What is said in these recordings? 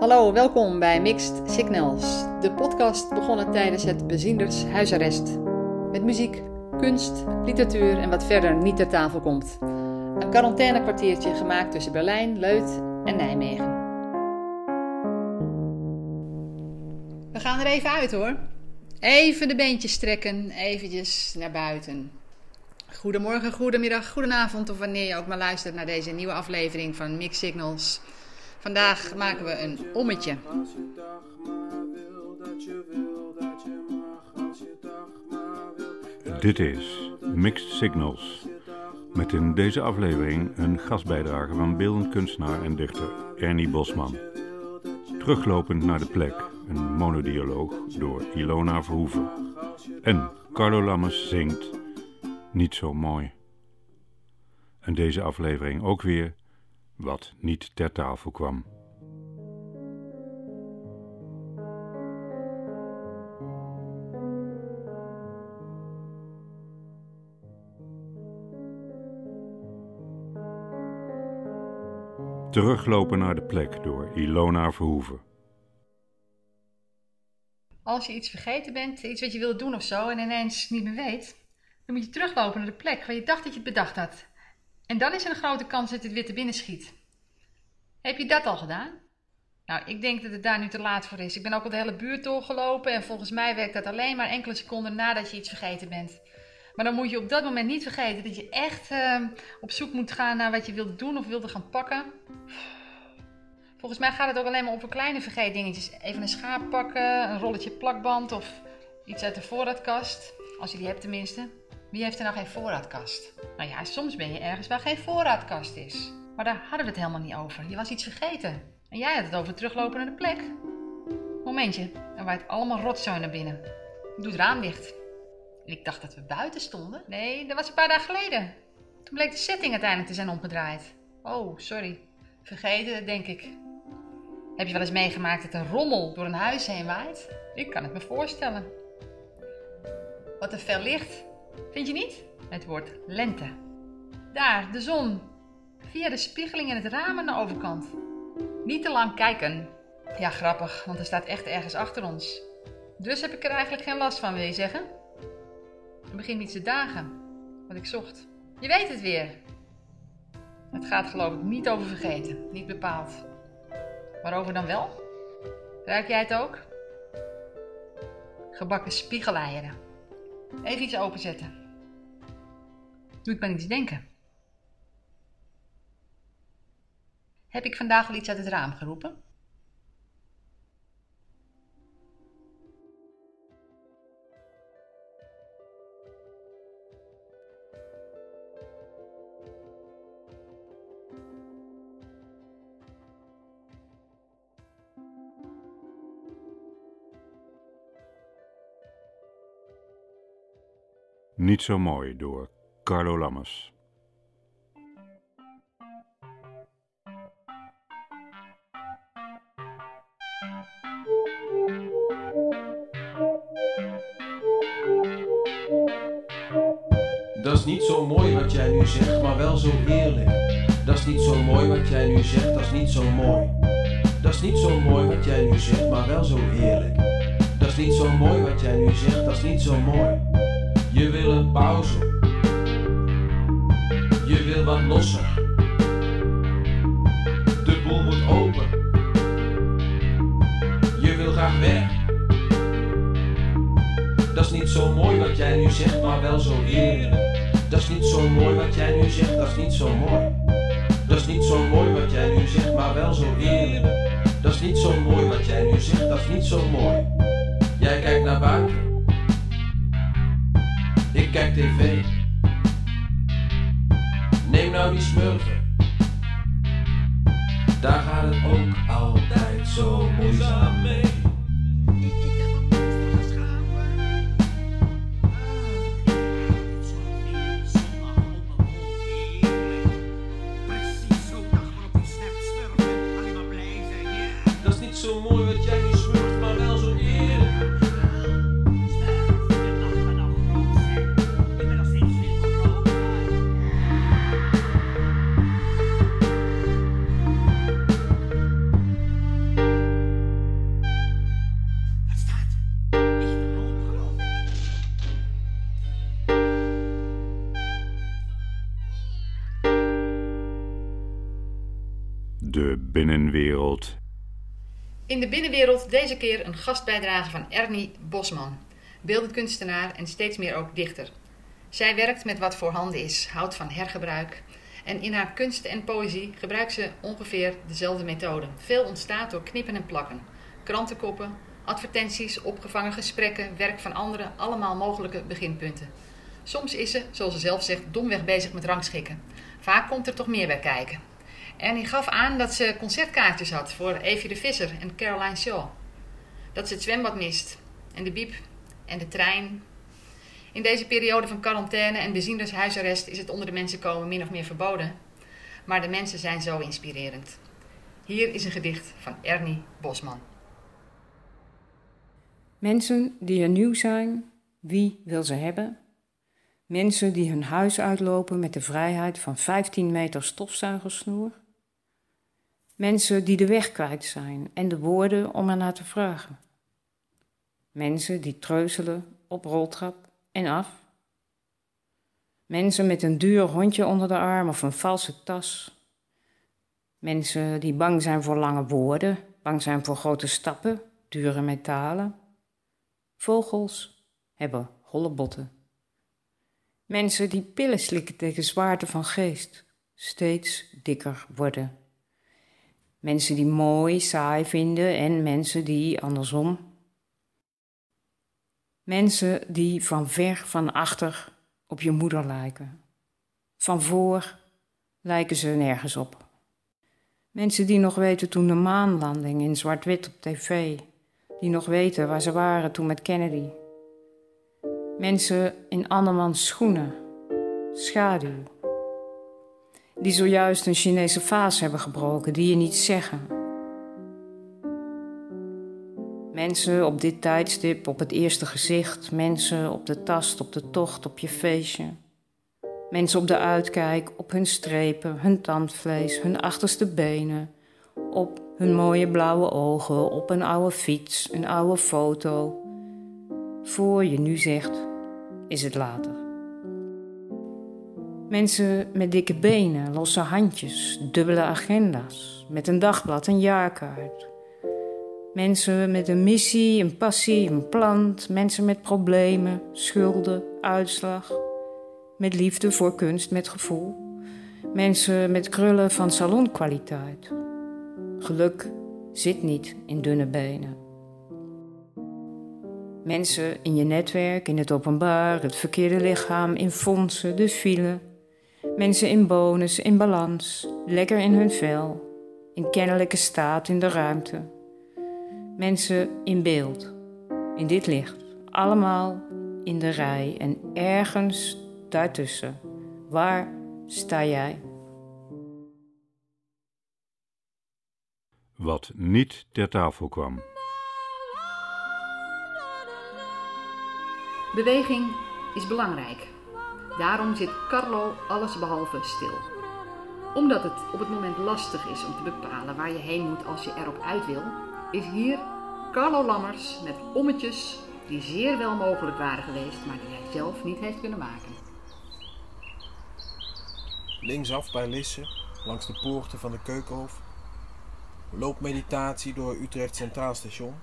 Hallo, welkom bij Mixed Signals, de podcast begonnen tijdens het Bezienders huisarrest. Met muziek, kunst, literatuur en wat verder niet ter tafel komt. Een quarantainekwartiertje gemaakt tussen Berlijn, Leut en Nijmegen. We gaan er even uit hoor. Even de beentjes strekken, eventjes naar buiten. Goedemorgen, goedemiddag, goedenavond of wanneer je ook maar luistert naar deze nieuwe aflevering van Mixed Signals. Vandaag maken we een ommetje. Dit is Mixed Signals. Met in deze aflevering een gastbijdrage van beeldend kunstenaar en dichter Ernie Bosman. Teruglopend naar de plek, een monodialoog door Ilona Verhoeven. En Carlo Lammers zingt Niet zo mooi. En deze aflevering ook weer wat niet ter tafel kwam. Teruglopen naar de plek door Ilona Verhoeven. Als je iets vergeten bent, iets wat je wilt doen of zo, en ineens niet meer weet, dan moet je teruglopen naar de plek waar je dacht dat je het bedacht had. En dan is er een grote kans dat het weer te binnen schiet. Heb je dat al gedaan? Nou, ik denk dat het daar nu te laat voor is. Ik ben ook al de hele buurt doorgelopen en volgens mij werkt dat alleen maar enkele seconden nadat je iets vergeten bent. Maar dan moet je op dat moment niet vergeten dat je echt uh, op zoek moet gaan naar wat je wilt doen of wilde gaan pakken. Volgens mij gaat het ook alleen maar over kleine vergeetdingetjes. Even een schaap pakken, een rolletje plakband of iets uit de voorraadkast. Als je die hebt tenminste. Wie heeft er nou geen voorraadkast? Nou ja, soms ben je ergens waar geen voorraadkast is. Maar daar hadden we het helemaal niet over. Je was iets vergeten. En jij had het over teruglopen naar de plek. Momentje, er waait allemaal rotzooi naar binnen. Doe het raam dicht. Ik dacht dat we buiten stonden. Nee, dat was een paar dagen geleden. Toen bleek de setting uiteindelijk te zijn omgedraaid. Oh, sorry. Vergeten, denk ik. Heb je wel eens meegemaakt dat een rommel door een huis heen waait? Ik kan het me voorstellen. Wat een fel licht. Vind je niet? Het wordt lente. Daar, de zon. Via de spiegeling in het raam aan de overkant. Niet te lang kijken. Ja, grappig, want er staat echt ergens achter ons. Dus heb ik er eigenlijk geen last van, wil je zeggen? Het begint niet te dagen, wat ik zocht. Je weet het weer. Het gaat geloof ik niet over vergeten, niet bepaald. Waarover dan wel? Ruik jij het ook? Gebakken spiegeleieren. Even iets openzetten. Doet me iets denken. Heb ik vandaag al iets uit het raam geroepen? Niet zo mooi door Carlo Lammers. Dat is niet zo mooi wat jij nu zegt, maar wel zo heerlijk. Dat is niet zo mooi wat jij nu zegt, dat is niet zo mooi. Dat is niet zo mooi wat jij nu zegt, maar wel zo heerlijk. Dat is niet zo mooi wat jij nu zegt, dat is niet zo mooi. Je wil een pauze. Je wil wat losser. De boel moet open. Je wil graag weg. Dat is niet zo mooi wat jij nu zegt, maar wel zo heerlijk. Dat is niet zo mooi wat jij nu zegt, dat is niet zo mooi. Dat is niet zo mooi wat jij nu zegt, maar wel zo heerlijk. Dat is niet zo mooi wat jij nu zegt, dat is niet zo mooi. Ik kijk De binnenwereld. In de binnenwereld deze keer een gastbijdrage van Ernie Bosman, beeldend kunstenaar en steeds meer ook dichter. Zij werkt met wat voorhanden is, houdt van hergebruik. En in haar kunst en poëzie gebruikt ze ongeveer dezelfde methode. Veel ontstaat door knippen en plakken. Krantenkoppen, advertenties, opgevangen gesprekken, werk van anderen, allemaal mogelijke beginpunten. Soms is ze, zoals ze zelf zegt, domweg bezig met rangschikken. Vaak komt er toch meer bij kijken. En hij gaf aan dat ze concertkaartjes had voor Evie de Visser en Caroline Shaw. Dat ze het zwembad mist, en de biep, en de trein. In deze periode van quarantaine en beziendershuisarrest is het onder de mensen komen min of meer verboden. Maar de mensen zijn zo inspirerend. Hier is een gedicht van Ernie Bosman. Mensen die er nieuw zijn, wie wil ze hebben? Mensen die hun huis uitlopen met de vrijheid van 15 meter stofzuigersnoer? Mensen die de weg kwijt zijn en de woorden om ernaar te vragen? Mensen die treuzelen op roltrap en af? Mensen met een duur hondje onder de arm of een valse tas? Mensen die bang zijn voor lange woorden, bang zijn voor grote stappen, dure metalen? Vogels hebben holle botten. Mensen die pillen slikken tegen zwaarte van geest, steeds dikker worden. Mensen die mooi, saai vinden en mensen die andersom. Mensen die van ver, van achter op je moeder lijken. Van voor lijken ze nergens op. Mensen die nog weten toen de maanlanding in zwart-wit op tv die nog weten waar ze waren toen met Kennedy. Mensen in andermans schoenen, schaduw. Die zojuist een Chinese vaas hebben gebroken, die je niet zeggen. Mensen op dit tijdstip, op het eerste gezicht. Mensen op de tast, op de tocht, op je feestje. Mensen op de uitkijk, op hun strepen, hun tandvlees, hun achterste benen. Op hun mooie blauwe ogen op een oude fiets, een oude foto. Voor je nu zegt, is het later. Mensen met dikke benen, losse handjes, dubbele agenda's, met een dagblad, een jaarkaart. Mensen met een missie, een passie, een plant, mensen met problemen, schulden, uitslag, met liefde voor kunst, met gevoel. Mensen met krullen van salonkwaliteit, Geluk zit niet in dunne benen. Mensen in je netwerk, in het openbaar, het verkeerde lichaam, in fondsen, de file. Mensen in bonus, in balans, lekker in hun vel, in kennelijke staat in de ruimte. Mensen in beeld, in dit licht, allemaal in de rij en ergens daartussen. Waar sta jij? wat niet ter tafel kwam. Beweging is belangrijk. Daarom zit Carlo allesbehalve stil. Omdat het op het moment lastig is om te bepalen waar je heen moet als je erop uit wil, is hier Carlo Lammers met ommetjes die zeer wel mogelijk waren geweest, maar die hij zelf niet heeft kunnen maken. Linksaf bij Lisse, langs de poorten van de Keukenhof, loopmeditatie door Utrecht Centraal Station,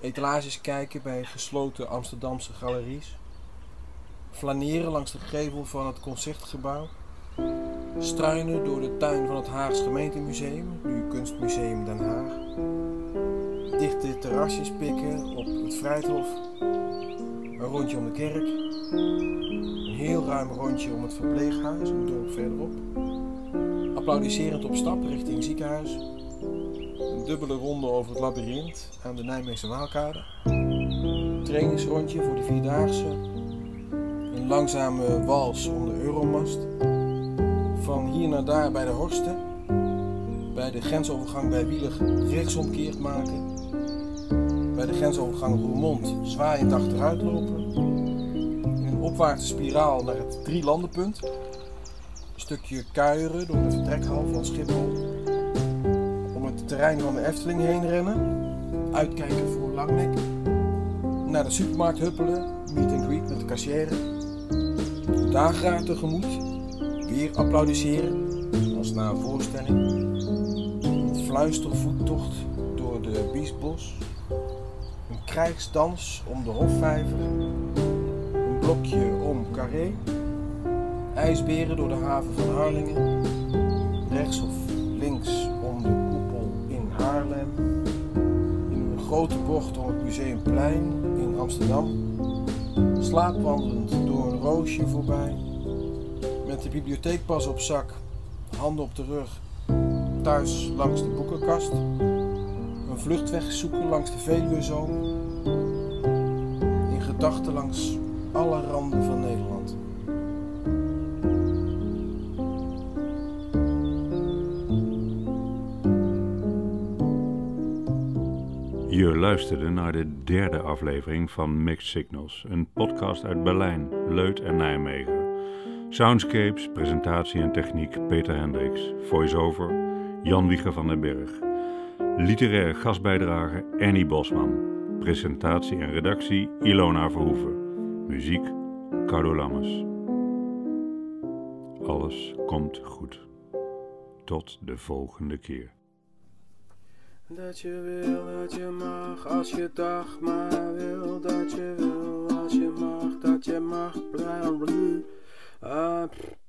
etalages kijken bij gesloten Amsterdamse galeries, flaneren langs de gevel van het concertgebouw, struinen door de tuin van het Haags Gemeentemuseum, nu Kunstmuseum Den Haag, dichte terrasjes pikken op het Vrijthof, een rondje om de kerk, een heel ruim rondje om het verpleeghuis, een dorp verderop, applaudisserend op stap richting ziekenhuis, een dubbele ronde over het labyrint aan de Nijmeegse Waalkade. Trainingsrondje voor de Vierdaagse. Langzame wals om de Euromast. Van hier naar daar bij de Horsten. Bij de grensovergang bij Wielig rechtsomkeerd maken. Bij de grensovergang Roermond zwaaiend achteruit lopen. In een opwaartse spiraal naar het drielandenpunt. Een stukje kuieren door de vertrekhal van Schiphol terrein van de Efteling heen rennen. Uitkijken voor Langnek. Naar de supermarkt huppelen. Meet and greet met de kassière. Dageraad tegemoet. Weer applaudisseren. Als na een voorstelling. fluistervoettocht door de Biesbos. Een krijgsdans om de Hofvijver. Een blokje om Carré. IJsberen door de haven van Harlingen. Rechts of links om de koepel in Haarlem. In een grote bocht om het Museumplein in Amsterdam. Slaapwandelend door een roosje voorbij. Met de bibliotheekpas op zak, handen op de rug. Thuis langs de boekenkast. Een vluchtweg zoeken langs de Veluwezoom. In gedachten langs alle randen van Nederland. Je luisterde naar de derde aflevering van Mixed Signals, een podcast uit Berlijn, Leut en Nijmegen. Soundscapes, presentatie en techniek Peter Hendricks, voice-over Jan Wieger van den Berg. Literaire gastbijdrage Annie Bosman. Presentatie en redactie Ilona Verhoeven. Muziek Cardo Lammers. Alles komt goed. Tot de volgende keer. Dat je wil, dat je mag, als je dag maar wil. Dat je wil, als je mag, dat je mag blijven. Ah, pff.